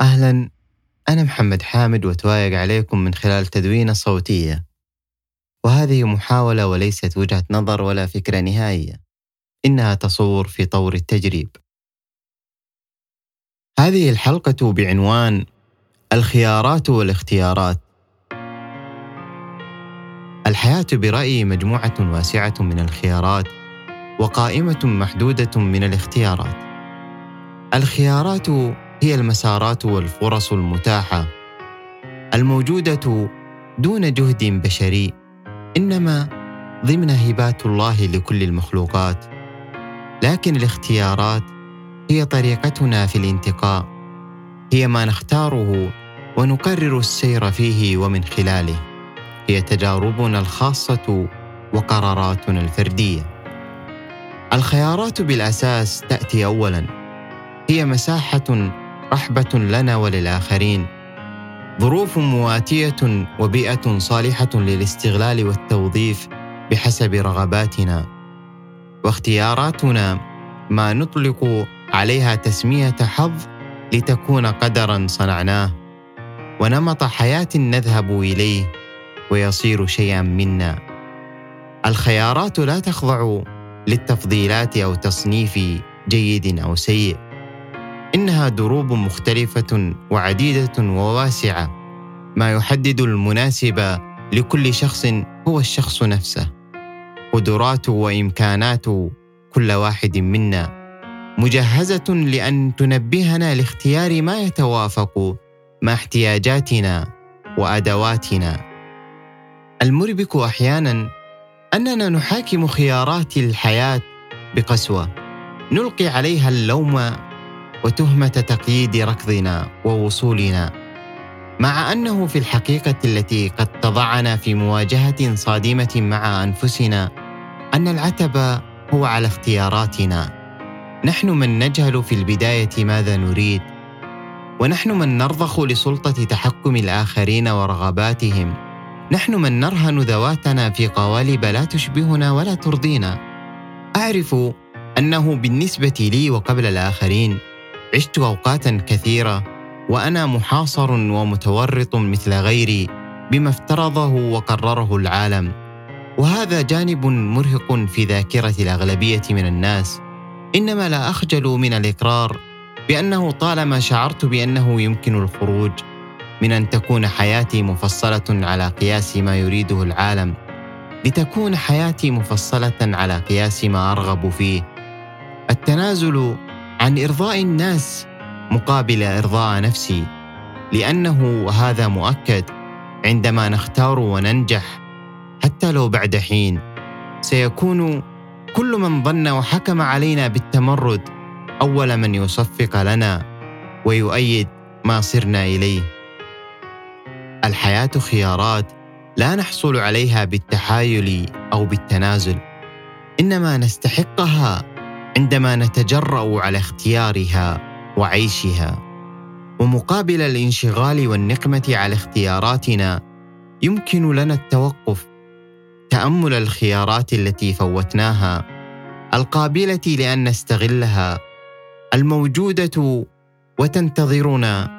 أهلا. أنا محمد حامد وتوايق عليكم من خلال تدوينة صوتية. وهذه محاولة وليست وجهة نظر ولا فكرة نهائية. إنها تصور في طور التجريب. هذه الحلقة بعنوان الخيارات والاختيارات. الحياة برأيي مجموعة واسعة من الخيارات وقائمة محدودة من الاختيارات. الخيارات هي المسارات والفرص المتاحة الموجودة دون جهد بشري إنما ضمن هبات الله لكل المخلوقات. لكن الاختيارات هي طريقتنا في الانتقاء. هي ما نختاره ونقرر السير فيه ومن خلاله. هي تجاربنا الخاصة وقراراتنا الفردية الخيارات بالأساس تأتي اولا هي مساحة رحبة لنا وللآخرين. ظروف مواتية وبيئة صالحة للاستغلال والتوظيف بحسب رغباتنا. واختياراتنا ما نطلق عليها تسمية حظ لتكون قدرا صنعناه. ونمط حياة نذهب إليه ويصير شيئا منا. الخيارات لا تخضع للتفضيلات أو تصنيف جيد أو سيء. إنها دروب مختلفة وعديدة وواسعة ما يحدد المناسب لكل شخص هو الشخص نفسه. قدرات وإمكانات كل واحد منا. مجهزة لأن تنبهنا لاختيار ما يتوافق مع احتياجاتنا وأدواتنا. المربك أحيانا أننا نحاكم خيارات الحياة بقسوة. نلقي عليها اللوم وتهمة تقييد ركضنا ووصولنا مع أنه في الحقيقة التي قد تضعنا في مواجهة صادمة مع أنفسنا أن العتب هو على اختياراتنا. نحن من نجهل في البداية ماذا نريد ونحن من نرضخ لسلطة تحكم الآخرين ورغباتهم. نحن من نرهن ذواتنا في قوالب لا تشبهنا ولا ترضينا. أعرف أنه بالنسبة لي وقبل الآخرين عشت أوقاتا كثيرة وأنا محاصر ومتورط مثل غيري بما افترضه وقرره العالم. وهذا جانب مرهق في ذاكرة الأغلبية من الناس. إنما لا أخجل من الإقرار بأنه طالما شعرت بأنه يمكن الخروج من أن تكون حياتي مفصلة على قياس ما يريده العالم لتكون حياتي مفصلة على قياس ما أرغب فيه. التنازل عن إرضاء الناس مقابل إرضاء نفسي لأنه وهذا مؤكد عندما نختار وننجح حتى لو بعد حين. سيكون كل من ظن وحكم علينا بالتمرد أول من يصفق لنا ويؤيد ما صرنا إليه. الحياة خيارات لا نحصل عليها بالتحايل أو بالتنازل إنما نستحقها عندما نتجرأ على اختيارها وعيشها ومقابل الانشغال والنقمة على اختياراتنا يمكن لنا التوقف تأمل الخيارات التي فوتناها القابلة لأن نستغلها الموجودة وتنتظرنا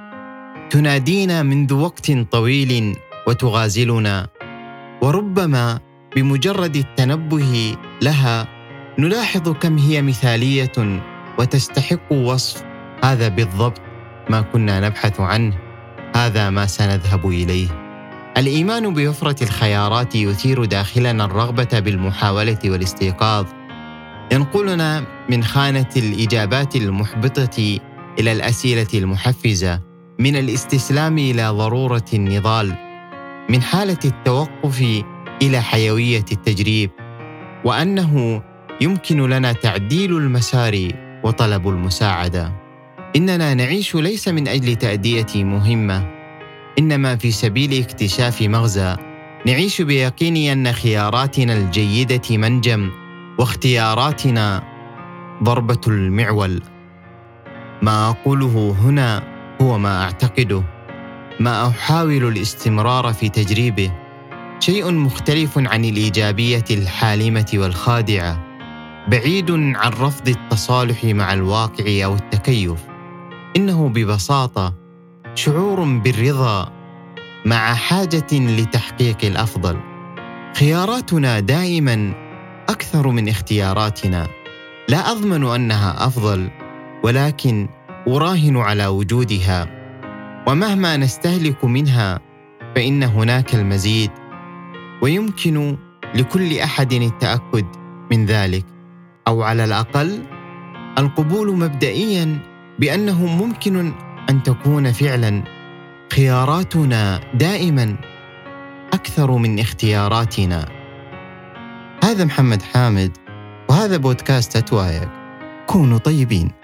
تنادينا منذ وقت طويل وتغازلنا وربما بمجرد التنبه لها نلاحظ كم هي مثالية وتستحق وصف هذا بالضبط ما كنا نبحث عنه هذا ما سنذهب إليه. الإيمان بوفرة الخيارات يثير داخلنا الرغبة بالمحاولة والاستيقاظ. ينقلنا من خانة الإجابات المحبطة إلى الأسئلة المحفزة من الاستسلام إلى ضرورة النضال من حالة التوقف إلى حيوية التجريب. وأنه يمكن لنا تعديل المسار وطلب المساعدة. إننا نعيش ليس من أجل تأدية مهمة إنما في سبيل اكتشاف مغزى. نعيش بيقين أن خياراتنا الجيدة منجم واختياراتنا ضربة المعول. ما أقوله هنا هو ما أعتقده. ما أحاول الاستمرار في تجريبه. شيء مختلف عن الإيجابية الحالمة والخادعة. بعيد عن رفض التصالح مع الواقع أو التكيف. إنه ببساطة شعور بالرضا مع حاجة لتحقيق الأفضل. خياراتنا دائما أكثر من اختياراتنا. لا أضمن أنها أفضل ولكن أراهن على وجودها. ومهما نستهلك منها فإن هناك المزيد ويمكن لكل أحد التأكد من ذلك. أو على الأقل القبول مبدئيا بأنه ممكن أن تكون فعلا. خياراتنا دائما أكثر من اختياراتنا. هذا محمد حامد وهذا بودكاست اتوايق كونوا طيبين.